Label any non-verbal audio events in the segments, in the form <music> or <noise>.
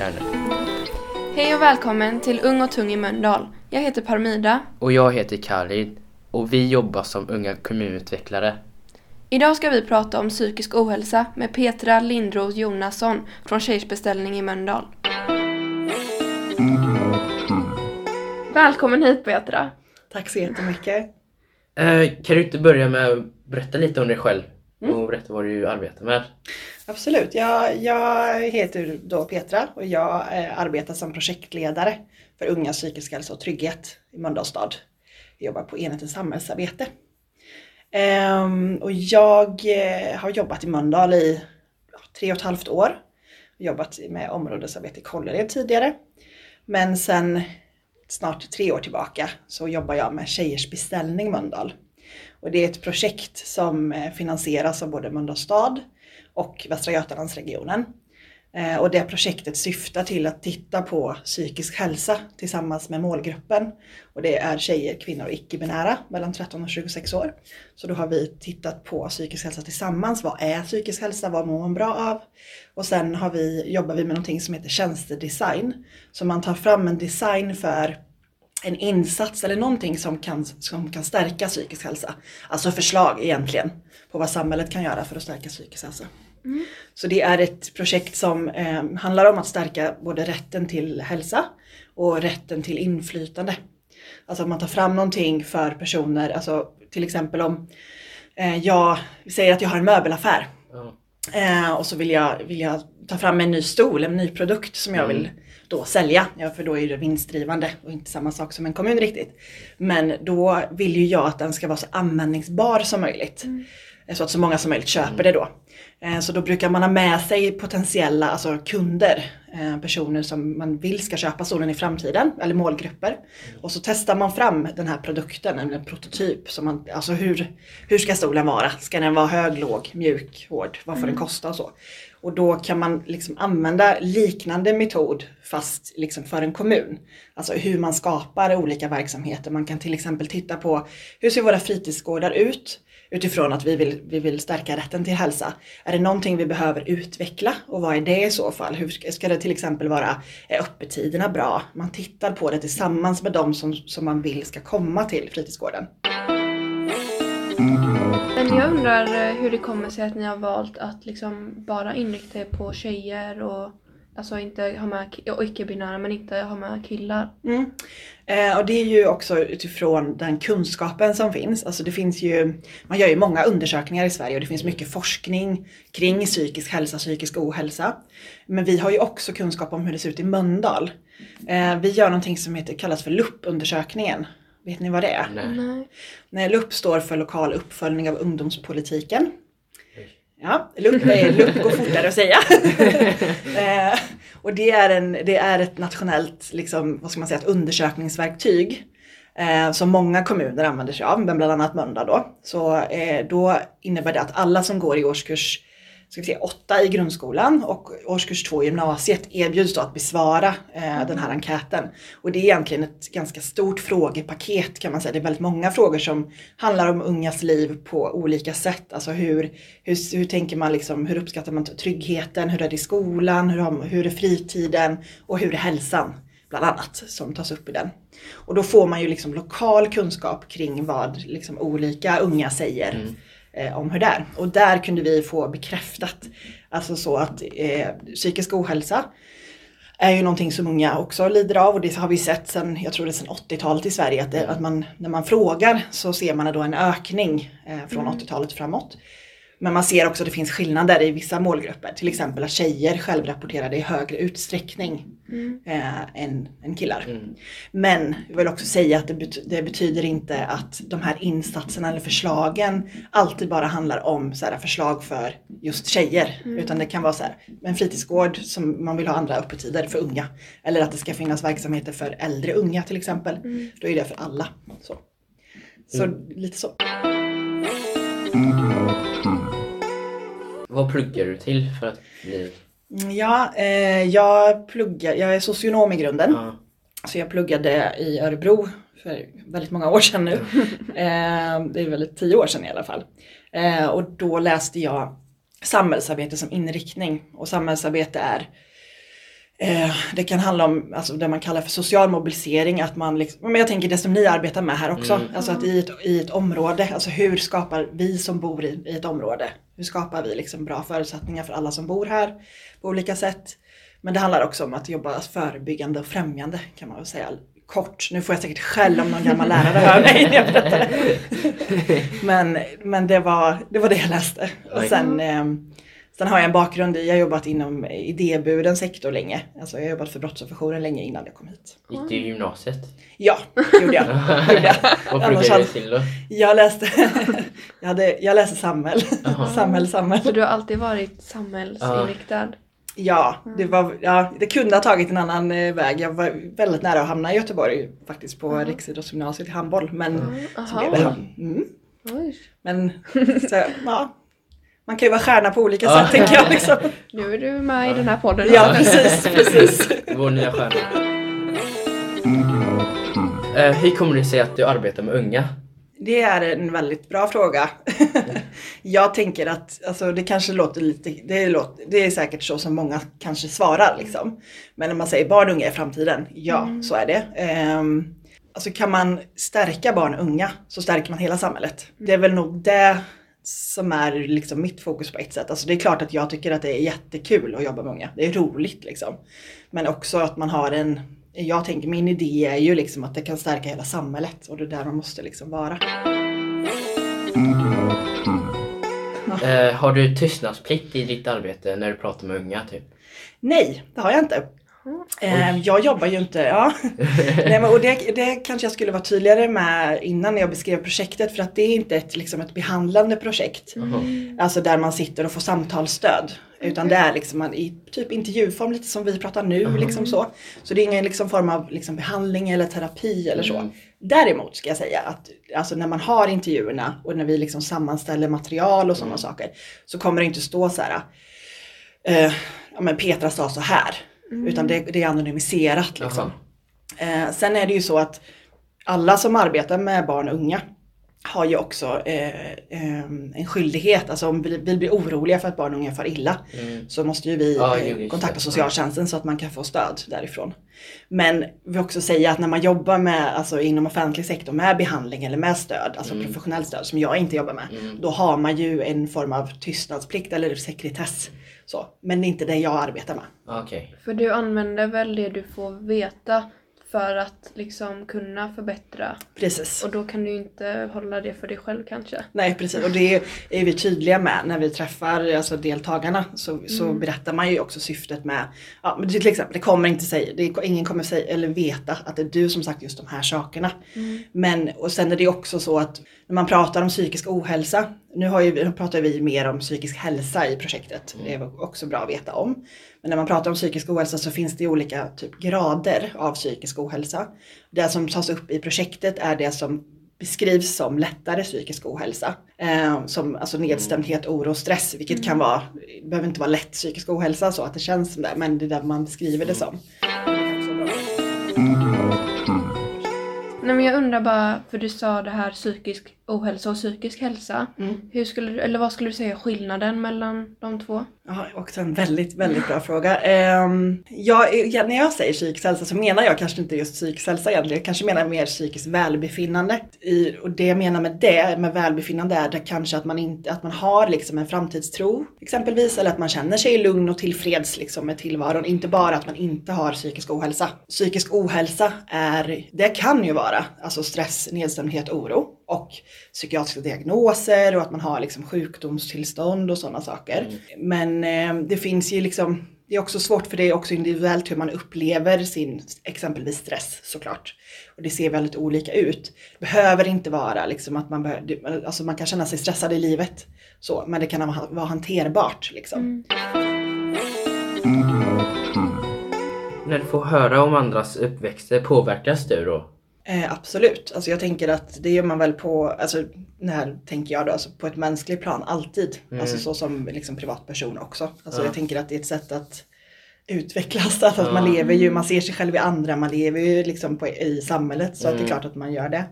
kärnor. Hej och välkommen till Ung och Tung i Mölndal. Jag heter Parmida. Och jag heter Khalid och vi jobbar som unga kommunutvecklare. Idag ska vi prata om psykisk ohälsa med Petra Lindros Jonasson från Tjejers beställning i Mölndal. Välkommen hit Petra. Tack så jättemycket. Eh, kan du inte börja med att berätta lite om dig själv och berätta vad du arbetar med? Absolut. Jag, jag heter då Petra och jag eh, arbetar som projektledare för unga psykisk hälsa och trygghet i Mölndals stad. Jag jobbar på enheten samhällsarbete. Ehm, och jag eh, har jobbat i Mölndal i tre och ett halvt år. Jobbat med områdesarbete i Kållered tidigare. Men sen snart tre år tillbaka så jobbar jag med Tjejers beställning Mölndal. Och det är ett projekt som eh, finansieras av både Mölndals stad och Västra Götalandsregionen. Eh, och det projektet syftar till att titta på psykisk hälsa tillsammans med målgruppen. Och det är tjejer, kvinnor och icke-binära mellan 13 och 26 år. Så då har vi tittat på psykisk hälsa tillsammans. Vad är psykisk hälsa? Vad mår man bra av? Och sen har vi, jobbar vi med någonting som heter tjänstedesign. Så man tar fram en design för en insats eller någonting som kan, som kan stärka psykisk hälsa. Alltså förslag egentligen på vad samhället kan göra för att stärka psykisk hälsa. Så det är ett projekt som eh, handlar om att stärka både rätten till hälsa och rätten till inflytande. Alltså att man tar fram någonting för personer, alltså till exempel om eh, jag säger att jag har en möbelaffär Ja. Eh, och så vill jag, vill jag ta fram en ny stol, en ny produkt som jag vill då sälja. Ja, för då är det vinstdrivande och inte samma sak som en kommun riktigt. Men då vill ju jag att den ska vara så användningsbar som möjligt. Eh, Så att så många som möjligt köper det då. Eh, Så då brukar man ha med sig potentiella alltså kunder, eh, personer som man vill ska köpa stolen i framtiden, eller målgrupper. Och så testar man fram den här produkten, en prototyp. Som man, alltså hur, hur ska stolen vara? Ska den vara hög, låg, mjuk, hård? Vad får den kosta och så? Och då kan man liksom använda liknande metod fast liksom för en kommun. Alltså hur man skapar olika verksamheter. Man kan till exempel titta på hur ser våra fritidsgårdar ut? Utifrån att vi vill, vi vill stärka rätten till hälsa. Är det någonting vi behöver utveckla och vad är det i så fall? Hur ska, ska det till exempel vara, är öppettiderna bra? Man tittar på det tillsammans med de som, som man vill ska komma till fritidsgården. Men jag undrar eh, hur det kommer sig att ni har valt att liksom bara inrikta er på tjejer och alltså inte ha med och icke-binära men inte ha med killar. Mm. Eh, och det är ju också utifrån den kunskapen som finns. Alltså det finns ju, man gör ju många undersökningar i Sverige och det finns mycket forskning kring psykisk hälsa, psykisk ohälsa. Men vi har ju också kunskap om hur det ser ut i Mölndal. Eh, vi gör någonting som heter, kallas för LUP-undersökningen. Vet ni vad det är? Nej. Nej. Nej, LUP står för lokal uppföljning av ungdomspolitiken. Ja, LUP, är, LUP går fortare att säga. <laughs> eh, och det är, en, det är ett nationellt liksom, vad ska man säga, ett undersökningsverktyg eh, som många kommuner använder sig av, men bland annat Mölndal då. Så eh, då innebär det att alla som går i årskurs ska vi se, åtta i grundskolan och årskurs två i gymnasiet erbjuds då att besvara eh, den här enkäten. Och det är egentligen ett ganska stort frågepaket kan man säga. Det är väldigt många frågor som handlar om ungas liv på olika sätt. Alltså hur, hur, hur tänker man liksom, hur uppskattar man tryggheten, hur är det i skolan, hur, hur är fritiden och hur är hälsan? Bland annat som tas upp i den. Och då får man ju liksom lokal kunskap kring vad liksom olika unga säger mm eh, om hur det är. Och där kunde vi få bekräftat, alltså så att eh, psykisk ohälsa är ju någonting som unga också lider av och det har vi sett sen, jag tror det är sen 80-talet i Sverige, att, det, att man, när man frågar så ser man då en ökning eh, från 80-talet framåt. Men man ser också att det finns skillnader i vissa målgrupper, till exempel att tjejer självrapporterade i högre utsträckning eh, än, än killar. Men jag vill också säga att det, bet- det betyder inte att de här insatserna eller förslagen alltid bara handlar om så här, förslag för just tjejer. Utan det kan vara så här, en fritidsgård som man vill ha andra öppettider för unga. Eller att det ska finnas verksamheter för äldre unga till exempel. Då är det för alla. Så, så lite så. Vad pluggar du till för att bli... Mm, Ja, eh, jag pluggar, jag är socionom i grunden. Ja. Så jag pluggade i Örebro för väldigt många år sedan nu. <laughs> eh, det är väl tio år sedan i alla fall. Eh, och då läste jag samhällsarbete som inriktning. Och samhällsarbete är Eh, det kan handla om alltså, det man kallar för social mobilisering. Att man liksom, men jag tänker det som ni arbetar med här också. Mm. Alltså att i ett, i ett område, alltså hur skapar vi som bor i, i ett område, hur skapar vi liksom bra förutsättningar för alla som bor här på olika sätt. Men det handlar också om att jobba förebyggande och främjande kan man väl säga kort. Nu får jag säkert skäll om någon gammal lärare hör mig när jag berättar det. Men, men det, var, det var det jag läste. Och sen, eh, sen har jag en bakgrund i, jag har jobbat inom idéburen sektor länge. Alltså jag har jobbat för Brottsofferjouren länge innan jag kom hit. Gick du i gymnasiet? Ja, det gjorde jag. <laughs> Det gjorde jag. Vad pluggade du till då? Jag läste, <laughs> jag hade, jag läste samhäll. Jaha. Samhäll, Så samhäll. du har alltid varit samhällsinriktad? Ja, det, var, ja, det kunde ha tagit en annan eh, väg. Jag var väldigt nära att hamna i Göteborg faktiskt på riksidrottsgymnasiet i handboll. Men så blev det. Mm. Men så, ja, man kan ju vara stjärna på olika sätt tänker jag. Liksom. <laughs> Nu är du med i den här podden. Ja, precis, <laughs> precis. Vår nya stjärna. Eh, hur kommer det sig att du arbetar med unga? Det är en väldigt bra fråga. <laughs> jag tänker att alltså, det kanske låter lite, det, låter, det är säkert så som många kanske svarar liksom. Men när man säger barn och unga i framtiden, ja så är det. Ehm, alltså kan man stärka barn och unga så stärker man hela samhället. Det är väl nog det som är liksom mitt fokus på ett sätt. Alltså det är klart att jag tycker att det är jättekul att jobba med unga. Det är roligt liksom. Men också att man har en jag tänker min idé är ju liksom att det kan stärka hela samhället och det är där man måste liksom vara. Eh, har du tystnadsplikt i ditt arbete när du pratar med unga? Typ? Nej, det har jag inte. Eh, jag jobbar ju inte, ja. <laughs> Nej, men, och det, det kanske jag skulle vara tydligare med innan jag beskrev projektet för att det är inte ett, liksom ett behandlande projekt. Jaha. Alltså där man sitter och får samtalsstöd. Utan det är liksom man, i typ intervjuform lite som vi pratar nu. Liksom så. så det är ingen liksom form av liksom behandling eller terapi eller så. Mm. Däremot ska jag säga att alltså när man har intervjuerna och när vi liksom sammanställer material och sådana saker. Så kommer det inte stå så här. Eh, ja men Petra sa så här. Utan det, det är anonymiserat liksom. Eh, sen är det ju så att alla som arbetar med barn och unga har ju också eh, eh, en skyldighet, alltså om vi vill bli oroliga för att barn och unga far illa Mm. så måste ju vi Ja, eh, kontakta det. socialtjänsten så att man kan få stöd därifrån. Men vi vill också säga att när man jobbar med, alltså inom offentlig sektor med behandling eller med stöd, alltså Mm. professionellt stöd som jag inte jobbar med, då har man ju en form av tystnadsplikt eller sekretess. Så. Men det är inte det jag arbetar med. Okej. För du använder väl det du får veta för att liksom kunna förbättra. Precis. Och då kan du inte hålla det för dig själv kanske. Nej precis och det är vi tydliga med när vi träffar alltså, deltagarna så, så berättar man ju också syftet med, ja men till exempel det kommer inte säga, det ingen kommer säga eller veta att det är du som sagt just de här sakerna. Men och sen är det också så att när man pratar om psykisk ohälsa, nu har ju, nu pratar vi mer om psykisk hälsa i projektet, det är också bra att veta om. Men när man pratar om psykisk ohälsa så finns det olika typ grader av psykisk ohälsa. Det som tas upp i projektet är det som beskrivs som lättare psykisk ohälsa. Eh, som alltså nedstämdhet, oro och stress. Vilket kan vara, det behöver inte vara lätt psykisk ohälsa så att det känns som det. Men det är där man beskriver det som. Nej men jag undrar bara, för du sa det här psykisk ohälsa och psykisk hälsa. Mm. Hur skulle du, eller vad skulle du säga är skillnaden mellan de två? Ja, också en väldigt, väldigt bra fråga. Ehm, jag, ja, när jag säger psykisk hälsa så menar jag kanske inte just psykisk hälsa egentligen. Jag kanske menar mer psykiskt välbefinnande. I, och det jag menar med det, med välbefinnande, är det kanske att man, inte, att man har liksom en framtidstro exempelvis. Eller att man känner sig lugn och tillfreds liksom, med tillvaron. Inte bara att man inte har psykisk ohälsa. Psykisk ohälsa är, det kan ju vara alltså stress, nedstämdhet, oro. Och psykiatriska diagnoser och att man har liksom sjukdomstillstånd och sådana saker. Men eh, det finns ju liksom, det är också svårt för det är också individuellt hur man upplever sin exempelvis stress såklart. Och det ser väldigt olika ut. Det behöver inte vara liksom att man, behöver, alltså man kan känna sig stressad i livet. Så, men det kan vara hanterbart liksom. När du får höra om andras uppväxter, påverkas du då? Eh, absolut. Alltså jag tänker att det gör man väl på, alltså det här tänker jag då, alltså på ett mänskligt plan alltid. Alltså så som liksom privatperson också. Alltså Ja. jag tänker att det är ett sätt att utvecklas, alltså att Ja. man lever ju, man ser sig själv i andra, man lever ju liksom på, i samhället så att det är Mm. klart att man gör det.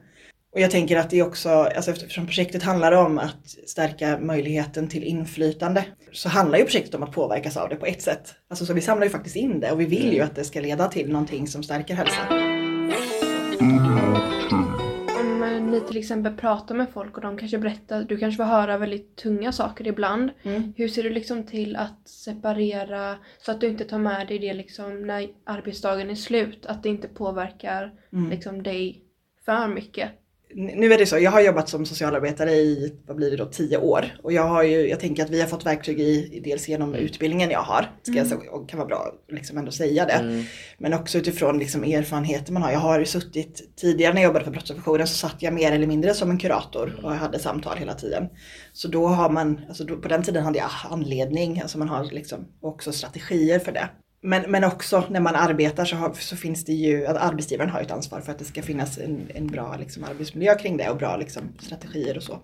Och jag tänker att det också, alltså eftersom projektet handlar om att stärka möjligheten till inflytande, så handlar ju projektet om att påverkas av det på ett sätt. Alltså så vi samlar ju faktiskt in det och vi vill ju att det ska leda till någonting som stärker hälsan. Om eh, ni till exempel pratar med folk och de kanske berättar, du kanske får höra väldigt tunga saker ibland. Mm. Hur ser du liksom till att separera så att du inte tar med dig det liksom när arbetsdagen är slut? Att det inte påverkar Mm. liksom dig för mycket? Nu är det så, jag har jobbat som socialarbetare i, vad blir det då, tio år. Och jag har ju, jag tänker att vi har fått verktyg i, dels genom utbildningen jag har, ska jag säga, och kan vara bra att liksom ändå säga det. Mm. Men också utifrån liksom erfarenheter man har. Jag har ju suttit, tidigare när jag jobbade för brottsofferjouren så satt jag mer eller mindre som en kurator och jag hade samtal hela tiden. Så då har man, alltså då, på den tiden hade jag anledning, alltså man har liksom också strategier för det. Men, men också när man arbetar så, har, så finns det ju, att arbetsgivaren har ett ansvar för att det ska finnas en, en bra liksom, arbetsmiljö kring det och bra liksom, strategier och så.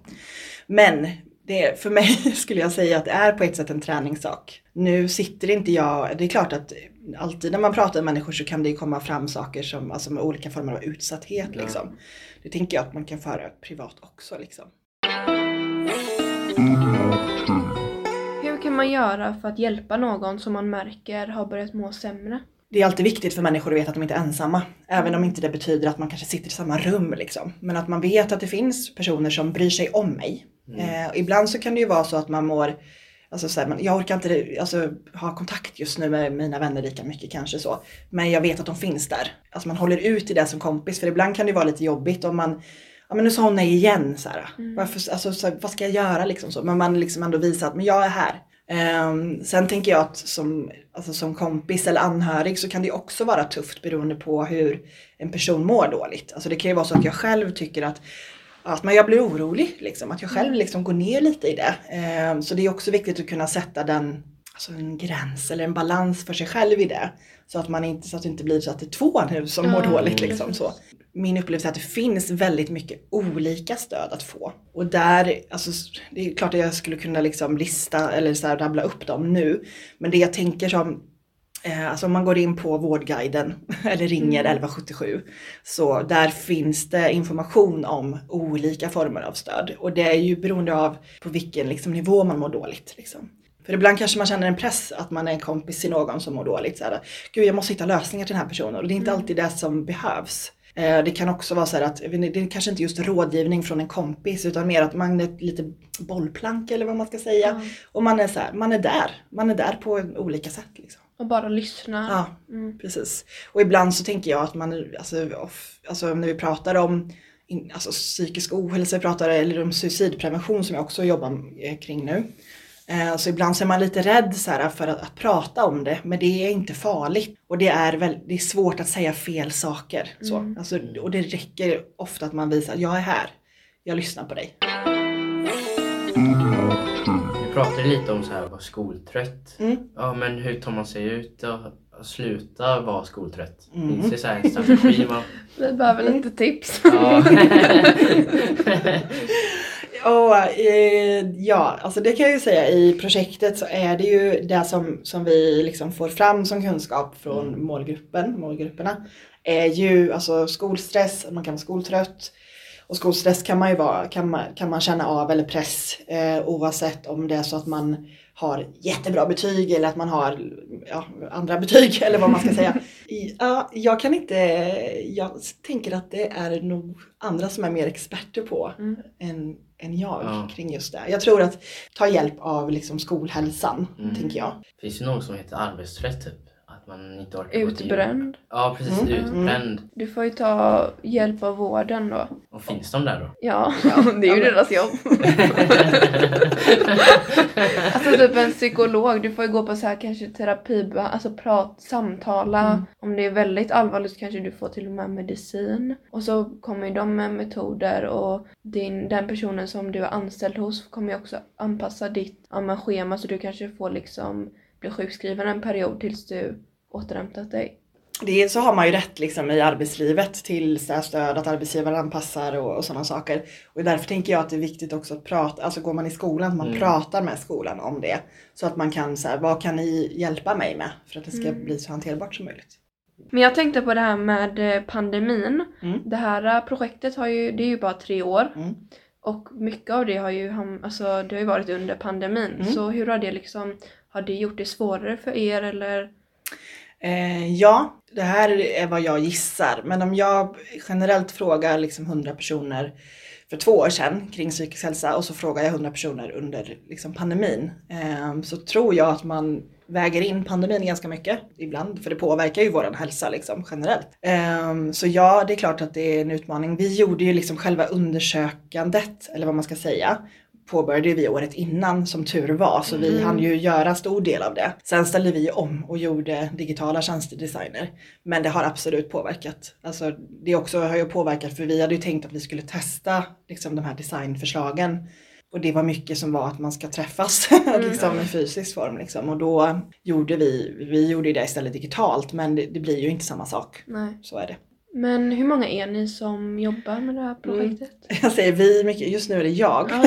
Men det, för mig <laughs> skulle jag säga att det är på ett sätt en träningssak. Nu sitter inte jag, det är klart att alltid när man pratar med människor så kan det ju komma fram saker som, alltså med olika former av utsatthet Ja. liksom. Det tänker jag att man kan föra privat också liksom. Kan man göra för att hjälpa någon som man märker har börjat må sämre? Det är alltid viktigt för människor att veta att de inte är ensamma. Även om inte det betyder att man kanske sitter i samma rum liksom. Men att man vet att det finns personer som bryr sig om mig. Eh, och ibland så kan det ju vara så att man mår Alltså så här, man, jag orkar inte alltså, ha kontakt just nu med mina vänner lika mycket kanske så. Men jag vet att de finns där. Alltså man håller ut i det som kompis. För ibland kan det vara lite jobbigt om man Ja men nu sa hon nej igen så här. Varför, alltså, så här, vad ska jag göra liksom så? Men man liksom ändå visar att men jag är här. Ehm, sen tänker jag att som, alltså som kompis eller anhörig så kan det också vara tufft beroende på hur en person mår dåligt. Alltså det kan ju vara så att jag själv tycker att att men jag blir orolig, liksom, att jag själv liksom går ner lite i det. Ehm, så det är också viktigt att kunna sätta den, alltså en gräns eller en balans för sig själv i det. Så att, man inte, så att det inte blir så att det är två nu som mår Ja, dåligt. Liksom, så. Min upplevelse är att det finns väldigt mycket olika stöd att få. Och där, alltså, det är klart att jag skulle kunna liksom lista eller så här rabbla upp dem nu. Men det jag tänker som Eh, Alltså om man går in på Vårdguiden <laughs> eller ringer 1177 så där finns det information om olika former av stöd och det är ju beroende av på vilken liksom, nivå man mår dåligt. Liksom. För ibland kanske man känner en press att man är en kompis till någon som mår dåligt. Så här, Gud, jag måste hitta lösningar till den här personen och det är inte alltid det som behövs. Eh, Det kan också vara så här att det är kanske inte just rådgivning från en kompis utan mer att man är lite bollplank eller vad man ska säga. Ja. Och man är så här, man är där. Man är där på olika sätt. Liksom. Och bara lyssna. Ja, Mm. precis. Och ibland så tänker jag att man, alltså, off, alltså när vi pratar om in, alltså, psykisk ohälsa, pratar, eller om suicidprevention som jag också jobbar eh, kring nu. Eh, så ibland så är man lite rädd så här, för att, att prata om det, men det är inte farligt. Och det är, väl, det är svårt att säga fel saker. Så. Mm. Alltså, och det räcker ofta att man visar att jag är här, jag lyssnar på dig. Vi pratade lite om så här, att vara skoltrött. Mm. Ja, men hur tar man sig ut och, sluta vara skoltrött? Mm. Finns det så här en strategi man... <laughs> Vi behöver lite tips. Ja. <laughs> <laughs> Och, eh, ja, alltså det kan jag ju säga i projektet så är det ju det som, som vi liksom får fram som kunskap från målgruppen, målgrupperna är ju alltså skolstress, man kan vara skoltrött. Och skolstress kan man ju vara, kan man, kan man känna av eller press eh, oavsett om det är så att man har jättebra betyg eller att man har ja, andra betyg <laughs> eller vad man ska säga. Ja, jag kan inte, jag tänker att det är nog andra som är mer experter på Mm. än, än jag Ja. kring just det. Jag tror att ta hjälp av liksom skolhälsan, Mm. tänker jag. Finns det något som heter arbetstrött typ? Att man inte orkar? Utbränd. Ja, precis. Mm. Utbränd. Du får ju ta hjälp av vården då. Och finns de där då? Ja, <laughs> det är ju deras jobb. <laughs> Alltså typ en psykolog, du får ju gå på så här kanske terapi, alltså prat, samtala. Mm. Om det är väldigt allvarligt så kanske du får till och med medicin. Och så kommer ju de med metoder och din, den personen som du är anställd hos kommer ju också anpassa ditt ja, schema så du kanske får liksom bli sjukskriven en period tills du återhämtat dig. Det så har man ju rätt liksom i arbetslivet till stöd, att arbetsgivaren anpassar och, och sådana saker. Och därför tänker jag att det är viktigt också att prata, alltså går man i skolan, att man Mm. pratar med skolan om det. Så att man kan så här, vad kan ni hjälpa mig med? För att det ska Mm. bli så hanterbart som möjligt. Men jag tänkte på det här med eh, pandemin. Mm. Det här eh, projektet har ju, det är ju bara tre år. Mm. Och mycket av det har ju, alltså, det har ju varit under pandemin. Mm. Så hur har det liksom, har det gjort det svårare för er eller? Eh, ja, det här är vad jag gissar. Men om jag generellt frågar liksom 100 personer för två år sedan kring psykisk hälsa och så frågar jag 100 personer under liksom pandemin. Eh, så tror jag att man väger in pandemin ganska mycket ibland. För det påverkar ju vår hälsa liksom generellt. Um, så ja, det är klart att det är en utmaning. Vi gjorde ju liksom själva undersökandet, eller vad man ska säga, påbörjade vi året innan som tur var så vi Mm. hann ju göra stor del av det. Sen ställde vi om och gjorde digitala tjänstedesigner. Men det har absolut påverkat. Alltså det också har ju påverkat för vi hade ju tänkt att vi skulle testa liksom de här designförslagen. Och det var mycket som var att man ska träffas <laughs> liksom, i fysisk form. Liksom. Och då gjorde vi, vi gjorde det istället digitalt men det, det blir ju inte samma sak. Nej. Så är det. Men hur många är ni som jobbar med det här projektet? <laughs> Jag säger vi mycket, just nu är det jag. <laughs>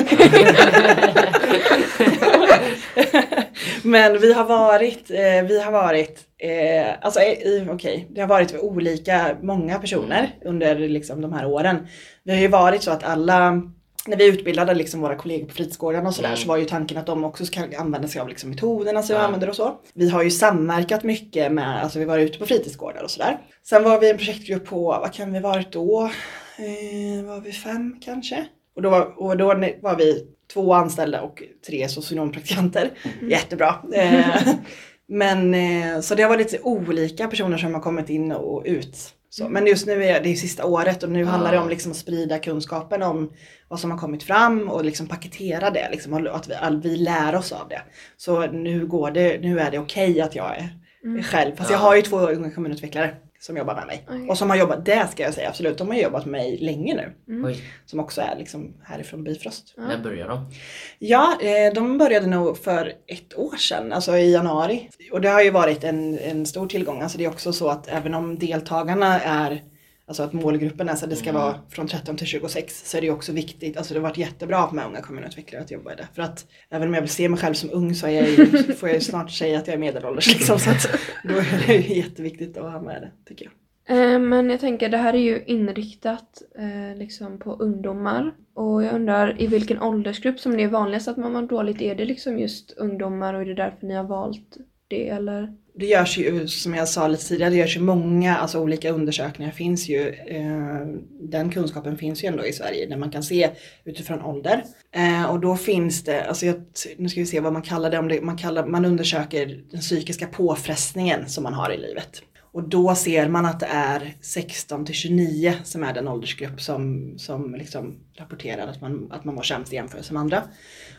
Men vi har varit, eh, vi har varit, eh, alltså eh, okej, det har varit olika, många personer under liksom de här åren. Vi har ju varit så att alla, när vi utbildade liksom våra kollegor på fritidsgårdarna och sådär Mm. så var ju tanken att de också ska använda sig av liksom metoderna som vi Ja. använder och så. Vi har ju samverkat mycket med, alltså vi var ute på fritidsgårdar och sådär. Sen var vi en projektgrupp på, vad kan vi varit då? Eh, var vi fem kanske? Och då, var, och då var vi två anställda och tre socionompraktikanter. Jättebra. Eh, <laughs> men eh, så det har varit lite olika personer som har kommit in och ut. Så, men just nu är det sista året och nu handlar det om liksom att sprida kunskapen om vad som har kommit fram och liksom paketera det. Liksom, och att vi, all, vi lär oss av det. Så nu, går det, nu är det okej att jag är Mm. själv. Fast Ja. jag har ju två unga kommunutvecklare som jobbar med mig. Okej. Och som har jobbat, det ska jag säga absolut, de har jobbat med mig länge nu. Mm. Oj, Som också är liksom härifrån Bifrost. Ja. när börjar de? Ja, eh, de började nog för ett år sedan, alltså i januari. Och det har ju varit en, en stor tillgång. Alltså det är också så att även om deltagarna är, alltså att målgruppen är så att det ska Mm. vara från 13 till 26 så är det ju också viktigt, alltså det har varit jättebra med unga kommunutvecklare att jobba i det. För att även om jag vill se mig själv som ung så jag ju, <laughs> får jag ju snart säga att jag är medelålders liksom. Så att då är det ju jätteviktigt att ha med det, tycker jag. Eh, Men jag tänker, det här är ju inriktat eh, liksom på ungdomar. Och jag undrar i vilken åldersgrupp som det är vanligast att man mår dåligt. Är det liksom just ungdomar och är det därför ni har valt det eller? Det görs ju, som jag sa lite tidigare, det görs ju många alltså olika undersökningar. finns ju, eh, den kunskapen finns ju ändå i Sverige där man kan se utifrån ålder. Eh, och då finns det, alltså jag, nu ska vi se vad man kallar det, om det man, kallar, man undersöker den psykiska påfrestningen som man har i livet. Och då ser man att det är 16 till 29 som är den åldersgrupp som, som liksom rapporterar att man, att man mår sämst i jämförelse med andra.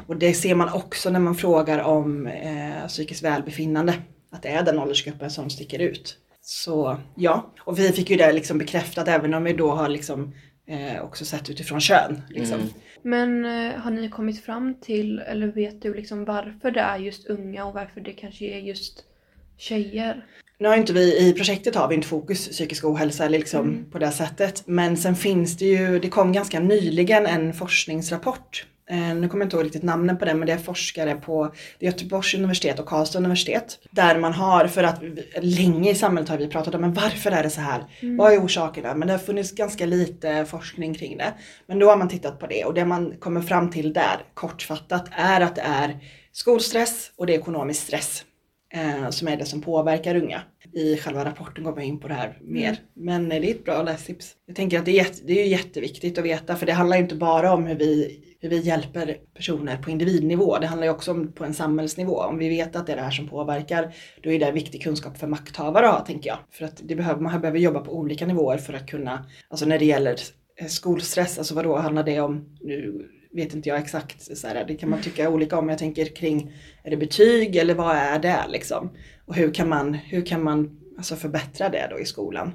Och det ser man också när man frågar om eh, psykiskt välbefinnande. Att det är den åldersgruppen som sticker ut. Så ja, och vi fick ju det liksom bekräftat även om vi då har liksom eh, också sett utifrån kön. Liksom. Mm. Men eh, har ni kommit fram till, eller vet du liksom varför det är just unga och varför det kanske är just tjejer? Nu har inte vi, i projektet har vi inte fokus psykisk ohälsa liksom Mm. på det sättet. Men sen finns det ju, det kom ganska nyligen en forskningsrapport. Eh, nu kommer jag inte ihåg riktigt namnen på den men det är forskare på Göteborgs universitet och Karlstad universitet. Där man har, för att länge i samhället har vi pratat om men varför är det så här? Vad är orsakerna? Men det har funnits ganska lite forskning kring det. Men då har man tittat på det och det man kommer fram till där kortfattat är att det är skolstress och det är ekonomisk stress eh, som är det som påverkar unga. I själva rapporten går man in på det här mer. Men eh, det är ett bra lästips. Jag tänker att det är, jätte, det är jätteviktigt att veta för det handlar inte bara om hur vi, hur vi hjälper personer på individnivå. Det handlar ju också om på en samhällsnivå. Om vi vet att det är det här som påverkar då är det viktig kunskap för makthavare att ha tänker jag. För att det behöver, man behöver jobba på olika nivåer för att kunna, alltså när det gäller eh, skolstress, alltså vad då handlar det om? Nu vet inte jag exakt, så här, det kan man tycka olika om. Jag tänker kring, är det betyg eller vad är det liksom? Och hur kan man, hur kan man alltså förbättra det då i skolan?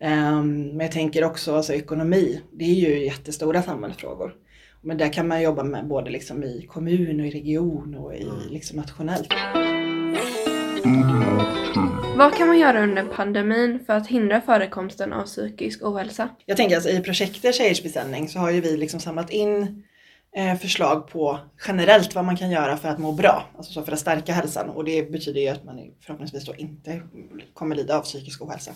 Um, men jag tänker också alltså, ekonomi, det är ju jättestora samhällsfrågor. Men där kan man jobba med både liksom i kommun och i region och i liksom nationellt. Vad kan man göra under pandemin för att hindra förekomsten av psykisk ohälsa? Jag tänker alltså i projektet Tjejers beställning så har ju vi liksom samlat in eh, förslag på generellt vad man kan göra för att må bra, alltså så för att stärka hälsan. Och det betyder ju att man förhoppningsvis då inte kommer lida av psykisk ohälsa.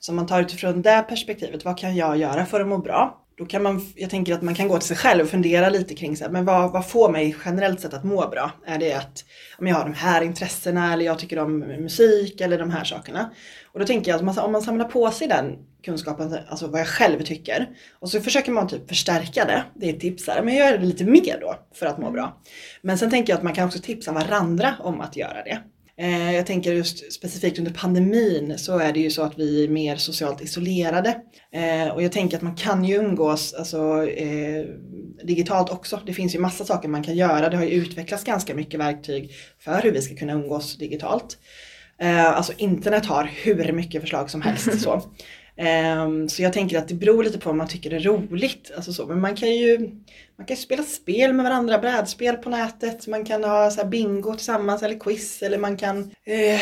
Så om man tar utifrån det perspektivet, vad kan jag göra för att må bra? Då kan man, jag tänker att man kan gå till sig själv och fundera lite kring så här, men vad, vad får mig generellt sett att må bra? Är det att om jag har de här intressena eller jag tycker om musik eller de här sakerna? Och då tänker jag att om man samlar på sig den kunskapen, alltså vad jag själv tycker. Och så försöker man typ förstärka det. Det är ett tips här. Men gör det lite mer då för att må bra. Men sen tänker jag att man kan också tipsa varandra om att göra det. Eh, jag tänker just specifikt under pandemin så är det ju så att vi är mer socialt isolerade. Eh, och jag tänker att man kan ju umgås alltså, eh, digitalt också. Det finns ju massa saker man kan göra. Det har ju utvecklats ganska mycket verktyg för hur vi ska kunna umgås digitalt. Eh, alltså internet har hur mycket förslag som helst. så. Um, så jag tänker att det beror lite på vad man tycker är roligt. Alltså så. Men man kan ju man kan spela spel med varandra, brädspel på nätet, man kan ha så bingo tillsammans eller quiz eller man kan... Eh,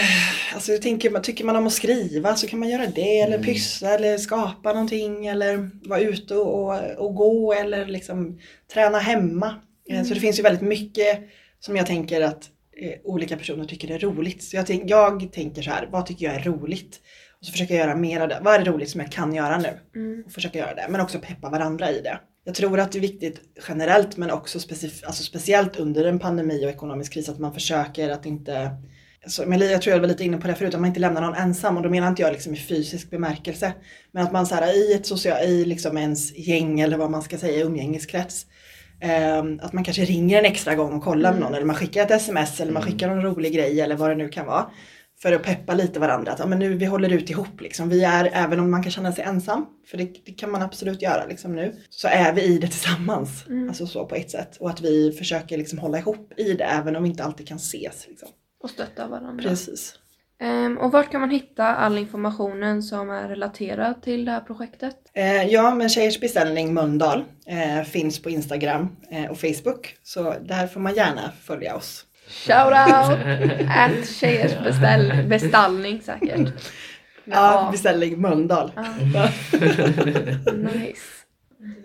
alltså jag tänker, tycker man om att skriva så kan man göra det eller mm. pyssla eller skapa någonting eller vara ute och, och gå eller liksom träna hemma. Mm. Så det finns ju väldigt mycket som jag tänker att eh, olika personer tycker är roligt. Så jag, jag tänker så här, vad tycker jag är roligt? Och så försöker jag göra mer av det. Vad är det roligt som jag kan göra nu? Mm. Och försöka göra det. Men också peppa varandra i det. Jag tror att det är viktigt generellt men också specif- alltså speciellt under en pandemi och ekonomisk kris att man försöker att inte så, men jag tror jag var lite inne på det förut, att man inte lämnar någon ensam och då menar inte jag liksom i fysisk bemärkelse. Men att man så här, i ett social, i liksom ens gäng eller vad man ska säga, umgängeskrets. Eh, att man kanske ringer en extra gång och kollar mm. med någon eller man skickar ett sms eller man mm. skickar någon rolig grej eller vad det nu kan vara för att peppa lite varandra. Att ja, men nu, vi håller ut ihop. Liksom. Vi är, även om man kan känna sig ensam, för det, det kan man absolut göra liksom, nu, så är vi i det tillsammans. Mm. Alltså så på ett sätt. Och att vi försöker liksom, hålla ihop i det även om vi inte alltid kan ses. Liksom. Och stötta varandra. Precis. Um, och vart kan man hitta all informationen som är relaterad till det här projektet? Uh, ja, men Tjejers beställning Mölndal uh, finns på Instagram uh, och Facebook. Så där får man gärna följa oss. Shoutout! <laughs> At tjejers beställ, bestallning säkert. Ja, beställning Mölndal. Ja. <laughs> nice.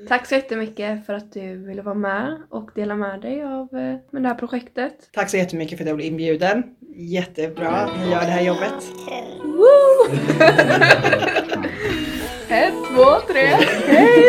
Tack så jättemycket för att du ville vara med och dela med dig av eh, med det här projektet. Tack så jättemycket för att jag blev inbjuden. Jättebra att ni gör det här jobbet. <laughs> Ett, två, tre, hej!